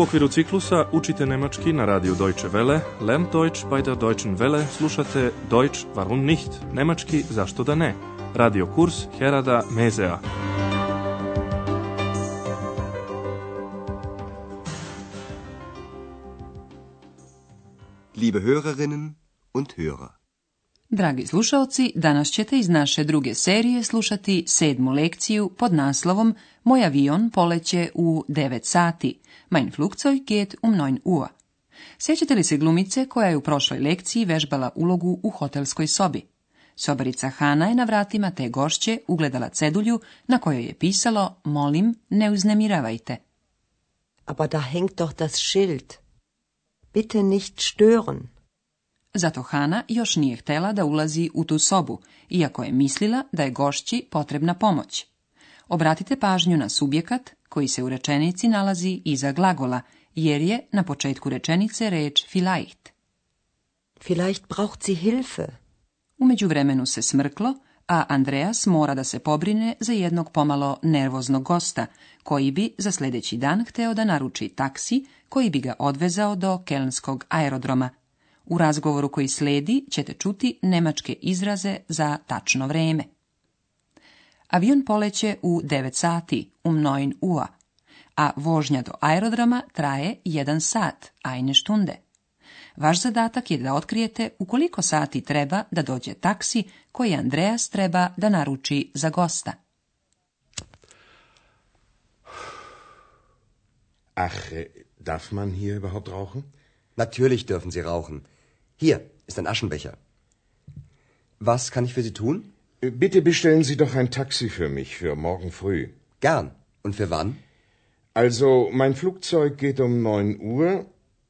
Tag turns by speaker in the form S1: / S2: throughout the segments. S1: U okviru ciklusa učite nemački na radiju Deutsche Welle, Lernt Deutsch bei der Deutschen Welle, slušate Deutsch warum nicht, nemački zašto da ne, radio kurs Herada Mezea.
S2: Liebe Hörerinnen und Hörer. Dragi slušalci, danas ćete iz naše druge serije slušati sedmu lekciju pod naslovom Moj avion poleće u 9 sati. Mein Flugzeug geht um 9 Uhr. Sjećate li se glumice koja je u prošloj lekciji vežbala ulogu u hotelskoj sobi? Sobarica Hana je na vratima te gošće ugledala cedulju na kojoj je pisalo Molim, ne uznemiravajte.
S3: Aber da hängt doch das Schild. Bitte nicht stören.
S2: Zato Hana još nije htjela da ulazi u tu sobu, iako je mislila da je gošći potrebna pomoć. Obratite pažnju na subjekat koji se u rečenici nalazi iza glagola, jer je na početku rečenice reč vielleicht.
S3: Vielleicht braucht sie Hilfe.
S2: U međuvremenu se smrklo, a Andreas mora da se pobrine za jednog pomalo nervoznog gosta, koji bi za sljedeći dan hteo da naruči taksi koji bi ga odvezao do kelnskog aerodroma, u razgovoru koji slijedi ćete čuti nemačke izraze za tačno vreme. Avion poleće u 9 sati u Mnoin Ua, a vožnja do aerodrama traje 1 sat, ajne štunde. Vaš zadatak je da otkrijete u koliko sati treba da dođe taksi koji Andreas treba da naruči za gosta.
S4: Ach, darf man hier überhaupt rauchen?
S5: Natürlich dürfen Sie rauchen. Hier ist ein Aschenbecher.
S6: Was kann ich für Sie tun?
S4: Äh, bitte bestellen Sie doch ein Taxi für mich für morgen früh.
S6: Gern. Und für wann?
S4: Also, mein Flugzeug geht um neun Uhr.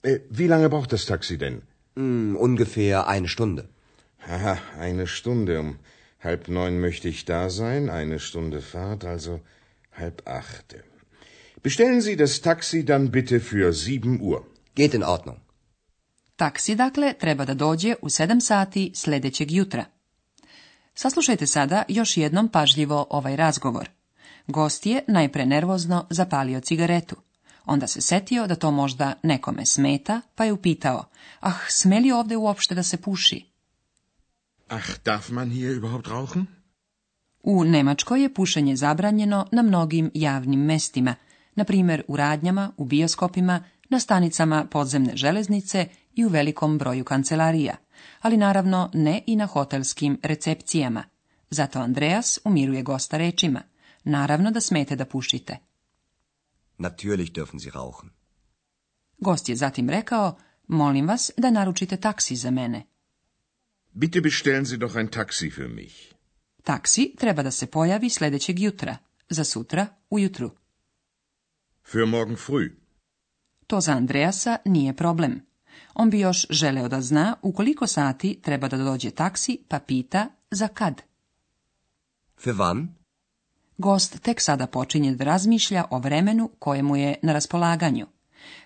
S4: Äh, wie lange braucht das Taxi denn?
S6: Mm, ungefähr eine Stunde.
S4: Haha, eine Stunde. Um halb neun möchte ich da sein, eine Stunde Fahrt, also halb acht. Bestellen Sie das Taxi dann bitte für sieben Uhr.
S6: Geht in Ordnung.
S2: Taksi, dakle, treba da dođe u 7 sati sljedećeg jutra. Saslušajte sada još jednom pažljivo ovaj razgovor. Gost je najpre nervozno zapalio cigaretu. Onda se setio da to možda nekome smeta, pa je upitao, ah, smeli li ovdje uopšte da se puši?
S4: Ach, darf man hier überhaupt rauchen?
S2: U Nemačkoj je pušenje zabranjeno na mnogim javnim mestima, na primjer u radnjama, u bioskopima, na stanicama podzemne železnice i u velikom broju kancelarija, ali naravno ne i na hotelskim recepcijama. Zato Andreas umiruje gosta rečima. Naravno da smete da pušite.
S6: Natürlich dürfen Sie rauchen.
S2: Gost je zatim rekao, molim vas da naručite taksi za mene.
S4: Bitte bestellen Sie doch ein taksi für mich.
S2: Taksi treba da se pojavi sljedećeg jutra, za sutra ujutru.
S4: Für morgen früh.
S2: To za Andreasa nije problem. On bi još želeo da zna u koliko sati treba da dođe taksi, pa pita za kad. Für wann? Gost tek sada počinje da razmišlja o vremenu kojemu je na raspolaganju.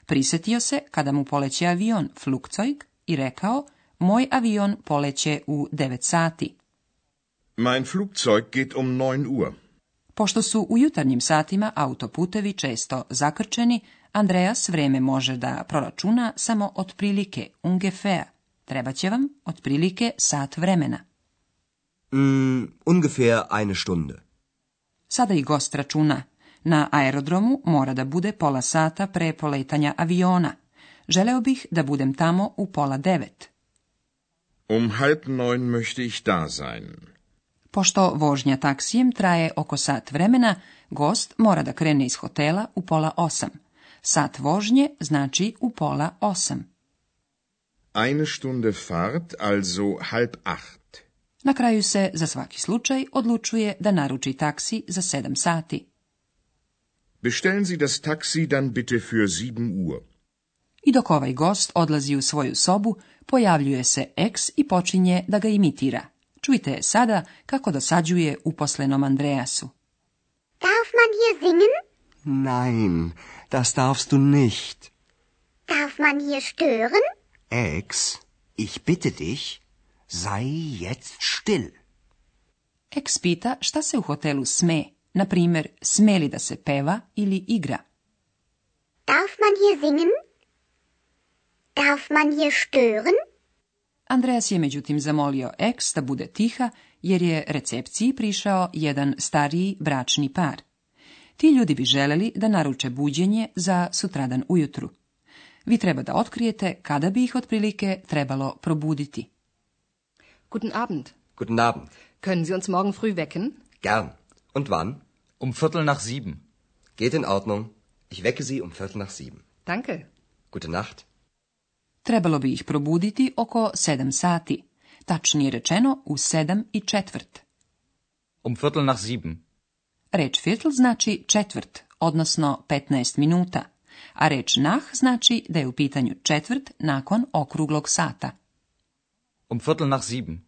S2: Prisetio se kada mu poleće avion Flugzeug i rekao, moj avion poleće u 9 sati.
S4: Mein Flugzeug geht um 9 Uhr.
S2: Pošto su u jutarnjim satima autoputevi često zakrčeni, Andreas vreme može da proračuna samo otprilike ungefähr. Treba će vam otprilike sat vremena.
S6: Mm, ungefähr eine Stunde.
S2: Sada i gost računa. Na aerodromu mora da bude pola sata pre poletanja aviona. Želeo bih da budem tamo u pola devet.
S4: Um halb neun möchte ich da sein.
S2: Pošto vožnja taksijem traje oko sat vremena, gost mora da krene iz hotela u pola osam. Sat vožnje znači u pola osam. Eine Stunde Fahrt, also halb acht. Na kraju se za svaki slučaj odlučuje da naruči taksi za sedam
S4: sati. Bestellen Sie das
S2: dann bitte für Uhr. I dok ovaj gost odlazi u svoju sobu, pojavljuje se ex i počinje da ga imitira. Čujte sada kako dosađuje uposlenom Andreasu.
S7: Darf man hier singen?
S8: Nein, das darfst du nicht.
S7: Darf man hier stören?
S8: Ex, ich bitte dich, sei jetzt still.
S2: Ex pita šta se u hotelu sme, na primjer sme li da se peva ili igra.
S7: Darf man hier singen? Darf man hier stören?
S2: Andreas je međutim zamolio ex da bude tiha jer je recepciji prišao jedan stariji bračni par. Ti ljudi bi želeli da naruče buđenje za sutradan ujutru. Vi treba da otkrijete kada bi ih otprilike trebalo probuditi.
S9: Guten Abend.
S10: Guten Abend.
S9: Können Sie uns morgen früh wecken?
S10: Gern. Und wann? Um Viertel nach sieben. Geht in Ordnung. Ich wecke Sie um Viertel nach sieben.
S9: Danke.
S10: Gute Nacht.
S2: Trebalo bi ih probuditi oko 7 sati, tačnije rečeno u 7 i četvrt. Um viertel nach sieben. Reč viertel znači četvrt, odnosno 15 minuta, a reč nah znači da je u pitanju četvrt nakon okruglog sata. Um viertel nach sieben.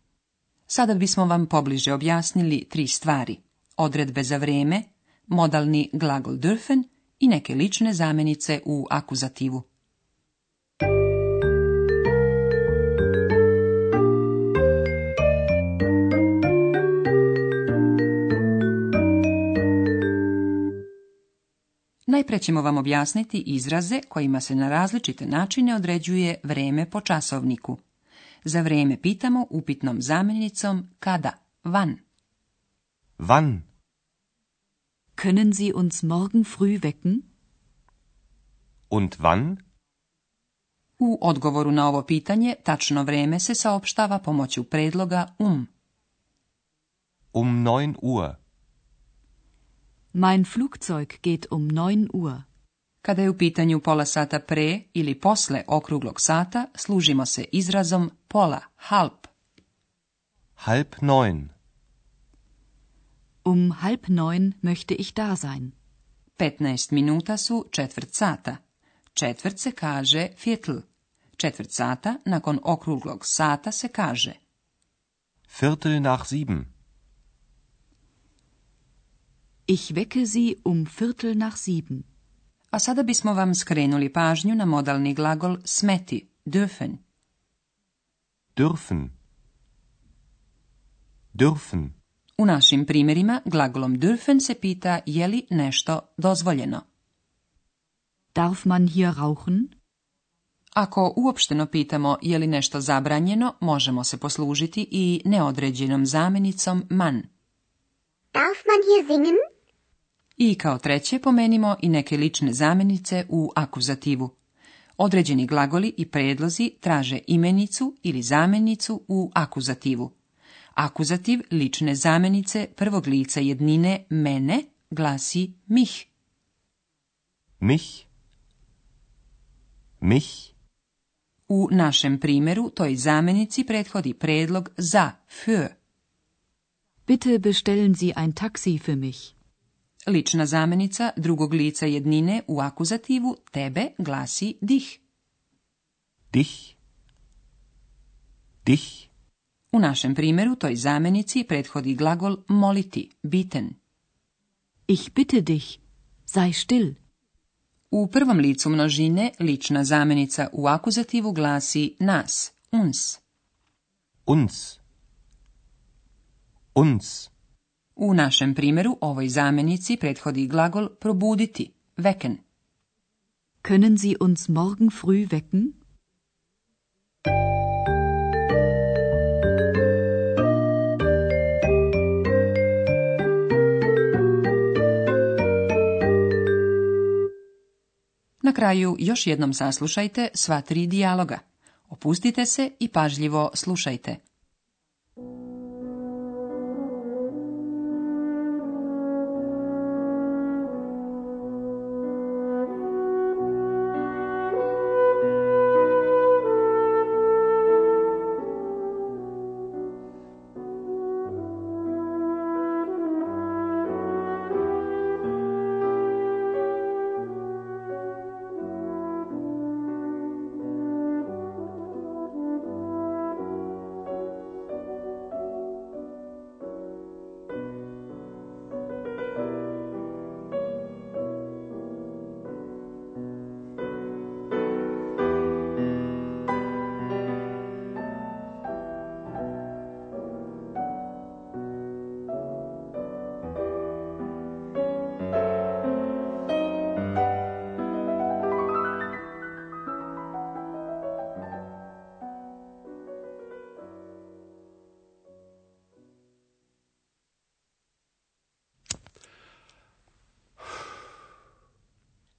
S2: Sada bismo vam pobliže objasnili tri stvari. Odredbe za vrijeme, modalni glagol dürfen i neke lične zamjenice u akuzativu. Najpre ćemo vam objasniti izraze kojima se na različite načine određuje vreme po časovniku. Za vreme pitamo upitnom zamjenicom kada,
S11: van. Van.
S12: Können Sie uns morgen früh wecken? Und
S2: wann? U odgovoru na ovo pitanje tačno vreme se saopštava pomoću predloga um.
S11: Um 9 Uhr.
S13: Mein Flugzeug geht um 9 Uhr.
S2: Kada je u pitanju pola sata pre ili posle okruglog sata, služimo se izrazom pola, halb.
S11: Halb neun.
S13: Um halb neun möchte ich da sein.
S2: 15 minuta su četvrt sata. Četvrt se kaže viertel. Četvrt sata nakon okruglog sata se kaže.
S11: Viertel nach sieben.
S13: Ich wecke sie um viertel nach sieben.
S2: A sada bismo vam skrenuli pažnju na modalni glagol smeti, dürfen.
S11: Dürfen. Dürfen.
S2: U našim primjerima glagolom dürfen se pita je li nešto dozvoljeno.
S14: Darf man hier rauchen?
S2: Ako uopšteno pitamo je li nešto zabranjeno, možemo se poslužiti i neodređenom zamjenicom man.
S15: Darf man hier singen?
S2: I kao treće pomenimo i neke lične zamjenice u akuzativu. Određeni glagoli i predlozi traže imenicu ili zamjenicu u akuzativu. Akuzativ lične zamjenice prvog lica jednine mene glasi mih.
S11: Mih. Mih.
S2: U našem primjeru toj zamjenici prethodi predlog za, für.
S16: Bitte bestellen Sie ein Taxi für mich.
S2: Lična zamenica drugog lica jednine u akuzativu tebe glasi dih.
S11: Dih. Dih.
S2: U našem primjeru toj zamenici prethodi glagol moliti, biten.
S17: Ich bitte dich, sei still.
S2: U prvom licu množine lična zamenica u akuzativu glasi nas, uns.
S11: Uns. Uns.
S2: U našem primjeru ovoj zamjenici prethodi glagol probuditi, veken.
S18: Können Sie uns morgen früh wecken?
S2: Na kraju još jednom saslušajte sva tri dijaloga. Opustite se i pažljivo slušajte.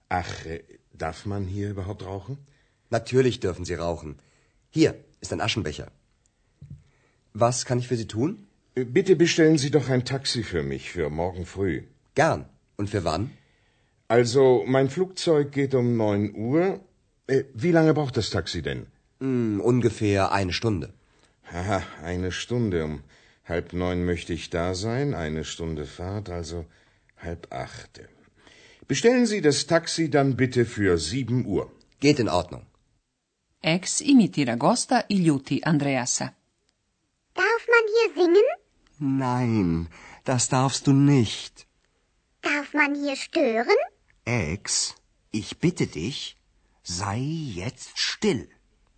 S4: Ach, äh, darf man hier überhaupt rauchen?
S5: Natürlich dürfen Sie rauchen. Hier ist ein Aschenbecher.
S6: Was kann ich für Sie tun?
S4: Äh, bitte bestellen Sie doch ein Taxi für mich für morgen früh.
S6: Gern. Und für wann?
S4: Also, mein Flugzeug geht um neun Uhr. Äh, wie lange braucht das Taxi denn?
S6: Mm, ungefähr eine Stunde.
S4: Haha, eine Stunde. Um halb neun möchte ich da sein, eine Stunde Fahrt, also halb acht. Bestellen Sie das Taxi dann bitte für 7 Uhr.
S6: Geht in Ordnung.
S2: Ex imitira gosta i ljuti Andreasa.
S15: Darf man hier singen?
S8: Nein, das darfst du nicht.
S15: Darf man hier stören?
S8: Ex, ich bitte dich, sei jetzt still.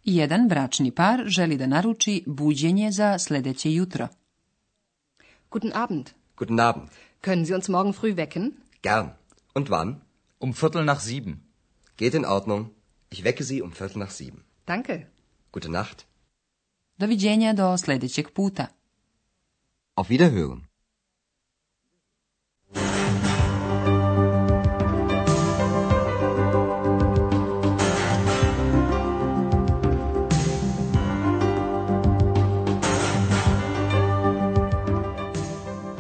S2: Jedan bračni par želi da naruči buđenje za sljedeće jutro.
S9: Guten Abend.
S10: Guten Abend.
S9: Können Sie uns morgen früh wecken?
S10: Gern. Und wann? Um Viertel nach sieben. Geht in Ordnung. Ich wecke Sie um Viertel nach sieben.
S9: Danke.
S10: Gute Nacht.
S2: Doviđenja do sljedećeg puta. Auf Wiederhören.